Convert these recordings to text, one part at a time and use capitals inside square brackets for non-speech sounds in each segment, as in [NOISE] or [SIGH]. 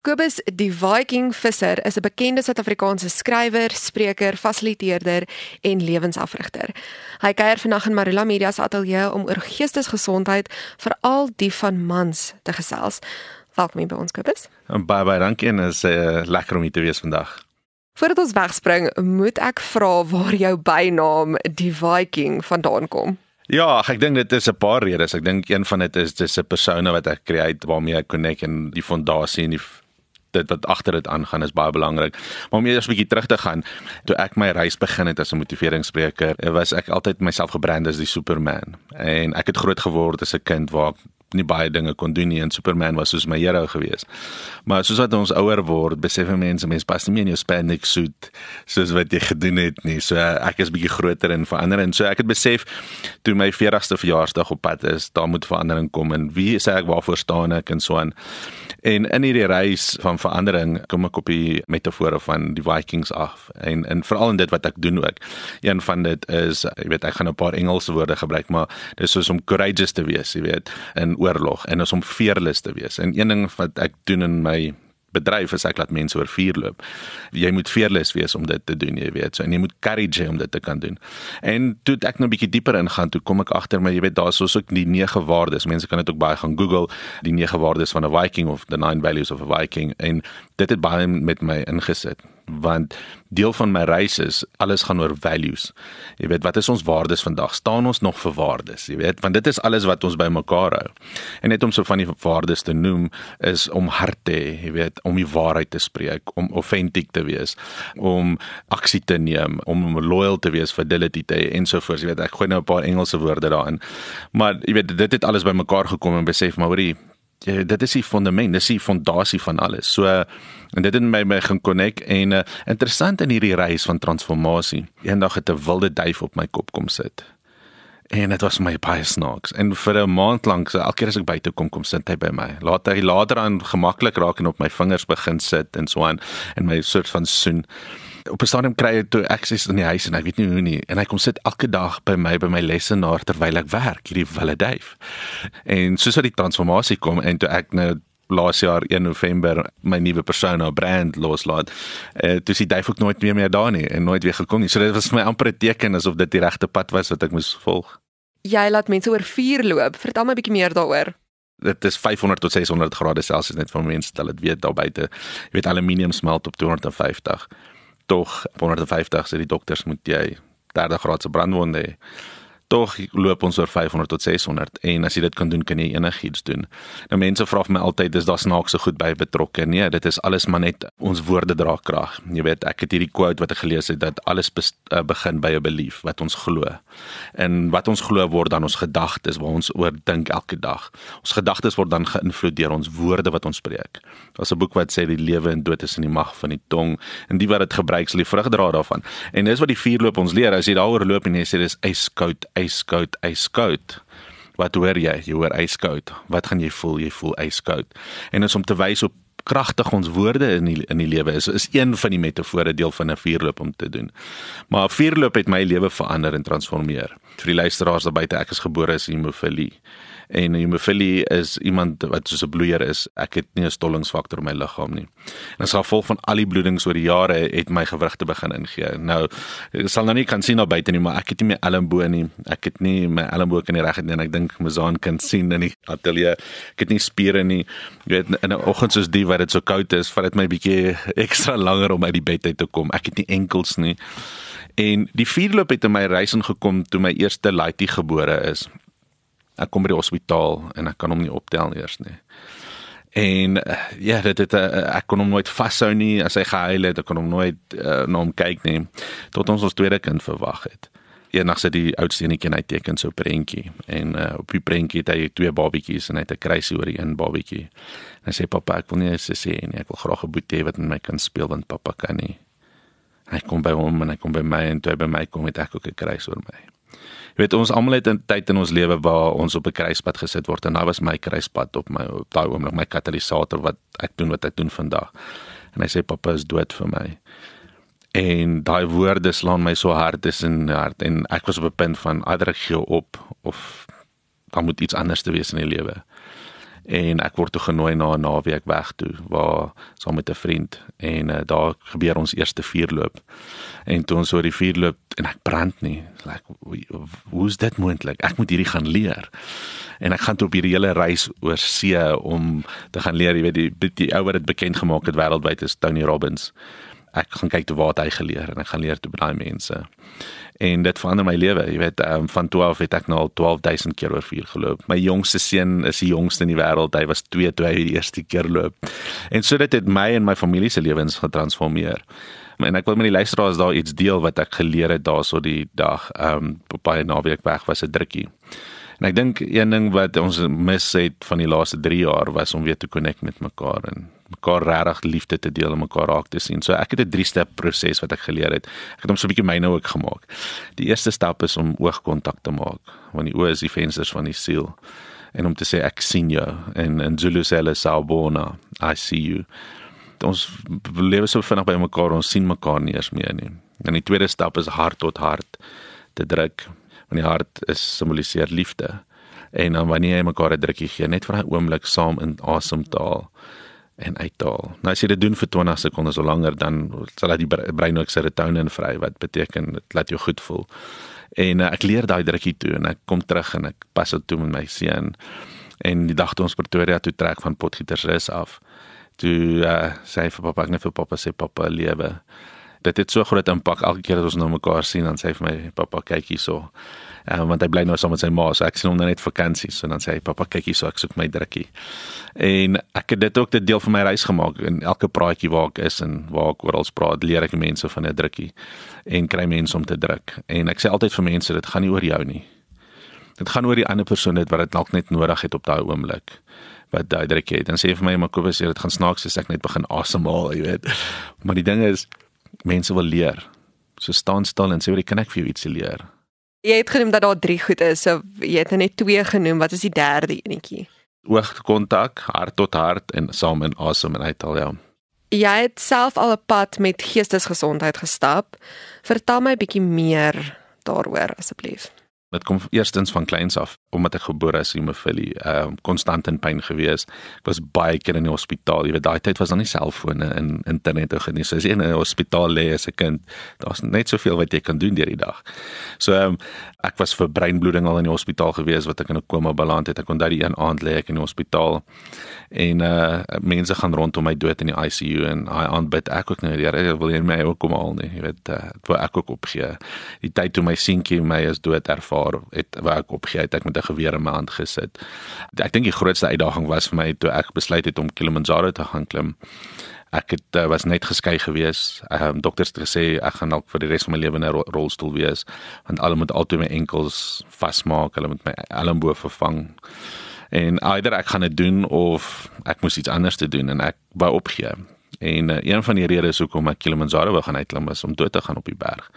Kobus die Viking visser is 'n bekende Suid-Afrikaanse skrywer, spreker, fasiliteerder en lewensafrigter. Hy kuier vandag in Marula Media se ateljee om oor geestesgesondheid, veral die van mans, te gesels. Welkom by ons Kobus. Baie baie dankie en is uh, lekker om hier te wees vandag. Voordat ons wegspring, moet ek vra waar jou bynaam die Viking vandaan kom. Ja, ek dink dit is 'n paar redes. Ek dink een van dit is dis 'n persona wat ek create waarmee ek connect en die fondasie en die dit wat agter dit aangaan is baie belangrik. Maar om eers 'n bietjie terug te gaan, toe ek my reis begin het as 'n motiveringsspreker, was ek altyd myself gebrand as die Superman. En ek het groot geword as 'n kind waar nie baie dinge kon doen nie en Superman was soos my hero gewees. Maar soos wat ons ouer word, besef mense mense pas nie meer in jou spandex suit soos wat jy gedoen het nie. So ek is bietjie groter en verander en so ek het besef toe my 40ste verjaarsdag op pad is, daar moet verandering kom en wie sê ek waarvoor staan ek en so aan. En in hierdie reis van verandering kom ek op die metafore van die Vikings af en en veral in dit wat ek doen ook. Een van dit is jy weet ek gaan 'n paar Engelse woorde gebruik maar dis soos om courageous te wees, jy weet, in oorlog en is om fearless te wees. En een ding wat ek doen in my bedryf is ek laat mense oor vuur loop. Jy moet fearless wees om dit te doen, jy weet. So en jy moet courage hê om dit te kan doen. En toe ek nou 'n bietjie dieper ingaan, toe kom ek agter maar jy weet daar's ook die nege waardes. Mense kan dit ook baie gaan Google, die nege waardes van 'n Viking of the nine values of a Viking en dit het baie met my ingesit want deel van my reis is alles gaan oor values. Jy weet, wat is ons waardes vandag? Staan ons nog vir waardes? Jy weet, want dit is alles wat ons bymekaar hou. En net om so van die waardes te noem is om hart te jy weet, om die waarheid te spreek, om authentic te wees, om aksie te neem, om loyal te wees, fidelity te hê ensovoorts. Jy weet, ek gooi nou 'n paar Engelse woorde daarin. Maar jy weet, dit het alles bymekaar gekom en besef maar hoorie, dit is die fondament, dis die fondasie van alles. So en dit het my my gaan connect en uh, interessant in hierdie reis van transformasie. Eendag het 'n wilde duif op my kop kom sit. En dit was my baie snaaks. En vir 'n maand lank, so elke keer as ek buite kom, kom sit hy by my. Later hy later aan gemaklik raak en op my vingers begin sit en so aan en my soort van soen op 'n stadium kry ek toe access in die huis en ek weet nie hoe nie en hy kom sit elke dag by my by my lesenaar terwyl ek werk hierdie wille duif. En soos wat die transformasie kom en toe ek nou laas jaar 1 November my nuwe persona brand loslaat. Eh uh, toe sien duif ook nooit meer meer daar nie en nooit weer gekom nie. So dit was vir my amper 'n teken asof dit die regte pad was wat ek moes volg. Jy laat mense oor vuur loop. Vertel my 'n bietjie meer daaroor dit is 500 tot 600 grade Celsius net vir mense dat dit weet daar buite. Jy weet aluminium smelt op 250 tog op 150 sê die dokters moet jy 30 grade se brandwonde hê tog loop ons oor 500 tot 600 en as jy dit kan doen kan jy enigiets doen. Nou mense vra vir my altyd is daar snaakse goed by betrokke? Nee, dit is alles maar net ons woorde dra krag. Jy weet, ek het hierdie quote wat ek gelees het dat alles uh, begin by 'n belief wat ons glo. En wat ons glo word dan ons gedagtes waar ons oor dink elke dag. Ons gedagtes word dan geïnvloed deur ons woorde wat ons spreek. Daar's 'n boek wat sê die lewe en dood is in die mag van die tong en die wat dit gebruik sal die vrug dra daarvan. En dis wat die vuurloop ons leer. As jy daaroor loop en jy sê dis yskoud yskoud, yskoud. Wat hoor jy? Jy hoor yskoud. Wat gaan jy voel? Jy voel yskoud. En is om te wys op kragtig ons woorde in die, in die lewe is is een van die metafore deel van 'n vuurloop om te doen. Maar 'n vuurloop het my lewe verander en transformeer. Vir die luisteraars daar buite, ek is gebore as hemofilie en hemofilie is iemand wat soos 'n bloeier is. Ek het nie 'n stollingsfaktor in my liggaam nie. En as gevolg van al die bloedings oor die jare het my gewrig te begin ingee. Nou ek sal nou nie kan sien op buite nie, maar ek het nie my elmboog nie. Ek het nie my elmboog in die reg het nie en ek dink Mazaan kan sien in die ateljee. Ek het nie spiere nie. Jy weet in 'n oggend soos die wat dit so koud is, vat dit my bietjie [LAUGHS] ekstra langer om uit die bed uit te kom. Ek het nie enkels nie. En die vierloop het in my reis ingekom toe my eerste laaitie gebore is ek kom by die hospitaal en ek kan hom nie optel eers nie. En uh, ja, dit het uh, ek kon hom nooit vashou nie as hy gehuil het, ek kon hom nooit uh, na hom kyk nie tot ons ons tweede kind verwag het. Eendag sit die oudste enetjie hy teken so 'n prentjie en uh, op die prentjie het hy twee babatjies en hy het 'n kruisie oor die een babatjie. En hy sê pappa, ek wil nie eens sê nie, ek wil graag 'n boetie wat met my kan speel want pappa kan nie. Hy kom by hom en hy kom by my en toe hy by my kom het ek ook 'n kruis oor my. Jy weet ons almal het 'n tyd in ons lewe waar ons op 'n kruispunt gesit word en daai was my kruispunt op my op daai oomblik my katalisator wat ek doen wat ek doen vandag. En hy sê pappa is dood vir my. En daai woorde slaan my so hard tussen hart en ek was op 'n punt van either ek gee op of dan moet iets anders te wees in die lewe. En ek word toe genooi na 'n naweek weg toe waar saam met 'n vriend en uh, daar gebeur ons eerste vuurloop. En toe ons oor die vuurloop en ek brand nie. Like hoe is dit moontlik? Ek moet hierdie gaan leer. En ek gaan toe op hierdie hele reis oor see om te gaan leer jy weet die die ou wat dit bekend gemaak het wêreldwyd is Tony Robbins ek gaan kyk toe waar hy geleer en ek gaan leer toe by daai mense en dit verander my lewe. Jy weet, um, van 12 het ek nou al 12000 keer oor vuur geloop. My jongste seun is die jongste in die wêreld. Hy was 2 toe hy die eerste keer loop. En so dit het my en my familie se lewens getransformeer. En ek wil met die luisteraars daar iets deel wat ek geleer het daarso die dag. Ehm um, baie naweek weg was 'n drukkie. En ek dink een ding wat ons mis het van die laaste 3 jaar was om weer te connect met mekaar en mekaar regtig liefde te deel en mekaar raak te sien. So ek het 'n 3-stap proses wat ek geleer het. Ek het hom so 'n bietjie myne ook gemaak. Die eerste stap is om oogkontak te maak, want die oë is die vensters van die siel. En om te sê ek sien jou en in Zulu sê hulle sawbona, I see you. Ons lewe so vinnig by mekaar, ons sien mekaar nie eens meer nie. En die tweede stap is hart tot hart te druk. Want die hart is simboliseer liefde. En dan wanneer jy mekaar 'n drukkie gee, net vir 'n oomblik saam in asemtaal en uithaal. Nou as jy dit doen vir 20 sekondes of langer dan sal dit die brein ook serotonin vry wat beteken dit laat jou goed voel. En uh, ek leer daai drukkie toe en ek kom terug en ek pas dit toe met my seun. En die dag toe ons Pretoria toe trek van Potgietersrus af. Toe uh, sê hy vir pappa ek net vir pappa sê pappa lewe. Dit het so groot impak elke keer as ons nou mekaar sien dan sê hy vir my pappa kyk hierso um, want hy bly nou saam met sy ma so ek sien hom nou net vakansies so dan sê hy pappa kyk hier so ek soek my drukkie. En ek het dit ook 'n deel van my reis gemaak in elke praatjie waar ek is en waar ek oral praat leer ek mense van 'n drukkie en kry mense om te druk. En ek sê altyd vir mense dit gaan nie oor jou nie. Dit gaan oor die ander persoon net wat dit dalk net nodig het op daai oomblik wat daai drukkie het. Dan sê vir my maar Kobus dit gaan snaaks as ek net begin asemhaal [LAUGHS] jy weet. Maar die ding is mense wil leer. So staan stil en sê wat kan ek vir jou iets leer Jy het genoem dat daar 3 goed is. So jy het net 2 genoem. Wat is die derde enetjie? Oogkontak, hart tot hart en saam in asem en uithaal ja. Jy het self al 'n pad met geestesgesondheid gestap. Vertel my bietjie meer daaroor asseblief. Dit kom eerstens van kleins af omdat ek gebore is in hemofilie, ehm uh, konstant in pyn gewees. Ek was baie keer in die hospitaal. Jy weet daai tyd was daar nie selfone en internet of genies. So as jy in 'n hospitaal lê as 'n kind, daar's net soveel wat jy kan doen deur die dag. So ehm um, ek was vir breinbloeding al in die hospitaal gewees wat ek in 'n koma beland het. Ek onthou die een aand lê ek in die hospitaal en uh mense gaan rondom my dood in die ICU en hy aanbid ek ook nou die Here wil jy my ook kom haal nie. Jy weet uh, ek wil ek ook opgee. Die tyd toe my seentjie my as dood ervaar jaar het waar ek opgehou het ek met 'n geweer in my hand gesit. Ek dink die grootste uitdaging was vir my toe ek besluit het om Kilimanjaro te gaan klim. Ek het uh, was net geskei gewees. Ehm um, dokters het gesê ek gaan dalk vir die res van my lewe in 'n ro rolstoel wees want hulle moet altyd my enkels vasmaak, hulle moet my elmboog vervang. En eider ek gaan dit doen of ek moes iets anders te doen en ek wou opgee. En uh, een van die redes hoekom ek Kilimanjaro wou gaan uitklim is om dood te gaan op die berg.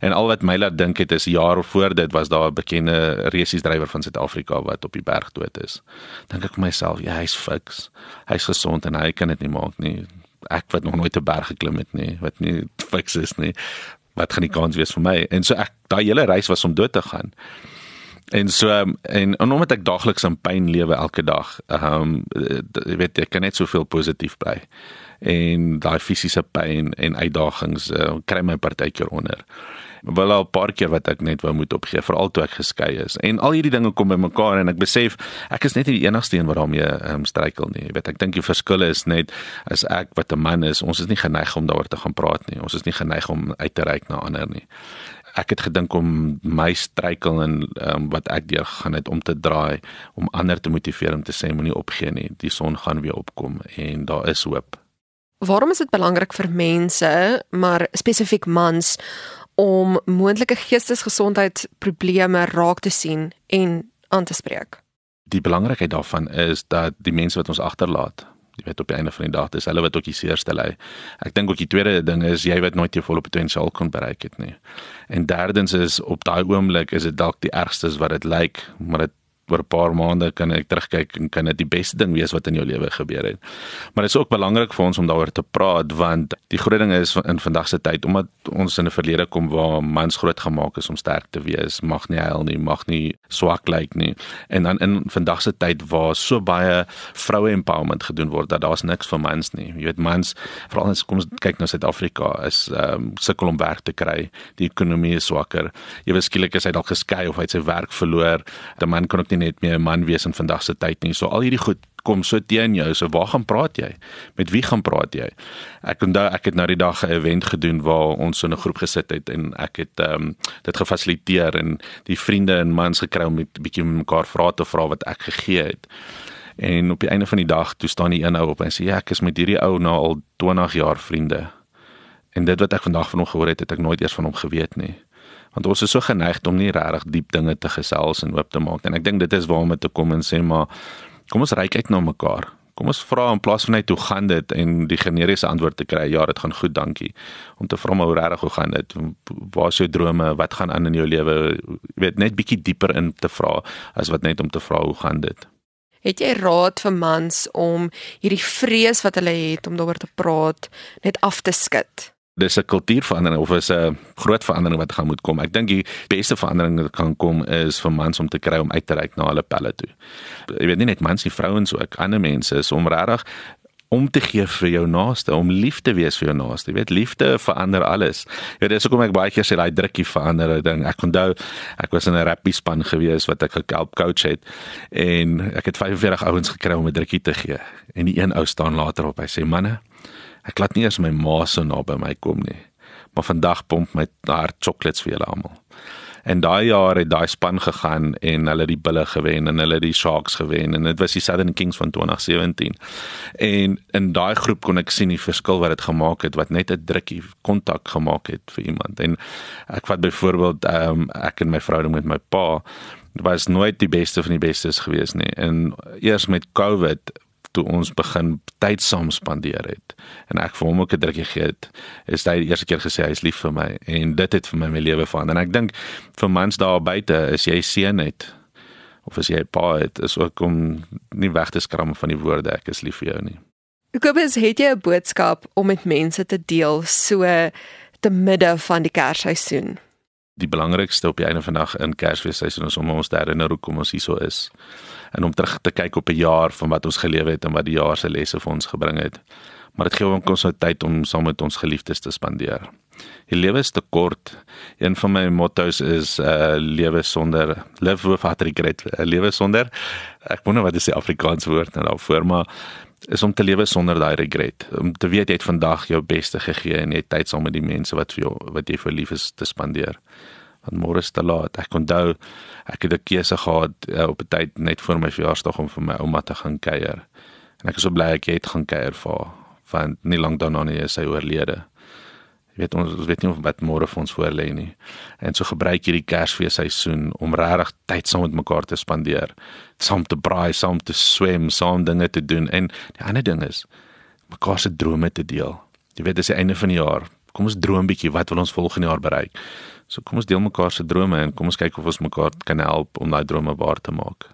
En al wat my laat dink het is jare voor dit was daar 'n bekende resies drywer van Suid-Afrika wat op die berg dood is. Dink ek vir myself, ja, hy's fiks. Hy's gesond en hy kan dit nie maak nie. Ek wat nog nooit 'n berg geklim het nie, wat nie [LAUGHS] fiks is nie. Wat gaan die kans wees vir my? En so ek daai hele reis was om dood te gaan. En so en, en omdat ek daagliks in pyn lewe elke dag, ehm um, jy weet ek kan net soveel positief bly. En daai fisiese pyn en uitdagings uh, kry my partykeer onder wel al 'n paar keer wat ek net wou moet opgee veral toe ek geskei is. En al hierdie dinge kom bymekaar en ek besef ek is net nie die enigste een wat daarmee um, struikel nie. Jy weet, ek dink die verskil is net as ek wat 'n man is, ons is nie geneig om daaroor te gaan praat nie. Ons is nie geneig om uit te reik na ander nie. Ek het gedink om my struikel en um, wat ek deur gaan het om te draai om ander te motiveer om te sê moenie opgee nie. Die son gaan weer opkom en daar is hoop. Waarom is dit belangrik vir mense, maar spesifiek mans om moontlike geestesgesondheidsprobleme raak te sien en aan te spreek. Die belangrikheid daarvan is dat die mense wat ons agterlaat, jy weet op die einde van die dag, dis hulle wat ook die seerste ly. Ek dink ook die tweede ding is jy weet nooit jy volle potensiaal kon bereik het nie. En derdens is op daai oomblik is dit dalk die ergste wat dit lyk, maar dit oor 'n paar maande kan ek terugkyk en kan dit die beste ding wees wat in jou lewe gebeur het. Maar dit is ook belangrik vir ons om daaroor te praat want die groot ding is in vandag se tyd omdat ons in 'n verlede kom waar mans groot gemaak is om sterk te wees, mag nie huil nie, mag nie swak lyk nie. En dan in vandag se tyd waar so baie vroue empowerment gedoen word dat daar's niks vir mans nie. Jy weet mans veral as kom ons kyk na Suid-Afrika is ehm um, sukkel om werk te kry. Die ekonomie is swakker. Jy weet skielik is hy dalk geskei of hy het sy werk verloor. 'n Man kan ook nie net meer 'n man wees in vandag se tyd nie. So al hierdie goed kom so teen jou. So waar gaan praat jy? Met wie gaan praat jy? Ek onthou ek het nou die dag 'n event gedoen waar ons so 'n groep gesit het en ek het ehm um, dit gefasiliteer en die vriende en mans gekry om 'n bietjie mekaar vrae te vra wat ek gegee het. En op die einde van die dag toe staan die een ou op en sê ja, ek is met hierdie ou nou al 20 jaar vriende. En dit wat ek vandag van hom gehoor het, het ek nooit eers van hom geweet nie want ons is so geneig om nie regtig diep dinge te gesels en oop te maak en ek dink dit is waarom dit te kom en sê maar kom ons reik uit na mekaar. Kom ons vra in plaas van net hoe gaan dit? en die generiese antwoord te kry ja dit gaan goed dankie. Om te vra maar hoe regtig hoe gaan dit? Waar is jou drome? Wat gaan aan in jou lewe? Weet net bietjie dieper in te vra as wat net om te vra hoe gaan dit? Het jy raad vir mans om hierdie vrees wat hulle het om daaroor te praat net af te skud? Dis 'n kultuurverandering of is 'n groot verandering wat gaan moet kom. Ek dink die beste verandering wat kan kom is vir mans om te kry om uit te reik na hulle pelle toe. Jy weet nie net mans nie, vrouens ook, ander mense is om regtig om te gee vir jou naaste, om lief te wees vir jou naaste. Jy weet liefde verander alles. Ja, dis hoekom ek baie keer sê daai drukkie verander 'n ding. Ek onthou ek was in 'n rappie span gewees wat ek gehelp coach het en ek het 45 ouens gekry om 'n drukkie te gee. En die een ou staan later op. Hy sê manne, Ek laat nie eens my ma so naby my kom nie. Maar vandag pomp my hart chocolates vir julle almal. En daai jaar het daai span gegaan en hulle die bulle gewen en hulle die sharks gewen en dit was die Southern Kings van 2017. En in daai groep kon ek sien die verskil wat dit gemaak het wat net 'n drukkie kontak gemaak het vir iemand. En ek vat byvoorbeeld ehm um, ek en my verhouding met my pa was nooit die beste van die bestes gewees nie. En eers met COVID toe ons begin tyd saam spandeer het en ek vir hom ook 'n drukkie gegee het, is hy die eerste keer gesê hy is lief vir my en dit het vir my my lewe verander. En ek dink vir mans daar buite, is jy seën het of as jy 'n pa het, is ook om nie weg te skram van die woorde ek is lief vir jou nie. Kobus, het jy 'n boodskap om met mense te deel so te midde van die Kersseisoen? Die belangrikste op die einde van dag in Kersfeesseisoen is om ons te herinner hoekom ons hier so is en om terug te kyk op 'n jaar van wat ons gelewe het en wat die jaar se lesse vir ons gebring het. Maar dit gee ons nou tyd om saam met ons geliefdes te spandeer. Die lewe is te kort. Een van my motto's is uh lewe sonder live without regret. Uh, lewe sonder ek wonder wat is die Afrikaans woord nou daarvoor, maar is om te lewe sonder daai regret. Om te weet jy het vandag jou beste gegee en jy het tyd saam met die mense wat vir jou wat jy vir lief is te spandeer want môre is te laat. Ek onthou ek het 'n keuse gehad uh, op 'n tyd net voor my verjaarsdag om vir my ouma te gaan kuier. En ek is so bly ek het gaan kuier vir haar, want nie lank daarna nie is sy oorlede. Jy weet ons, ons weet nie of wat môre vir ons voorlê nie. En so gebruik hierdie Kersfeesseisoen om regtig tyd saam met mekaar te spandeer, saam te braai, saam te swem, saam dinge te doen en die ander ding is mekaar se drome te deel. Jy weet dis die einde van die jaar. Kom ons droom 'n bietjie wat wil ons volgende jaar bereik? So kom ons deel mekaar se drome en kom ons kyk of ons mekaar kan help om daai drome waar te maak.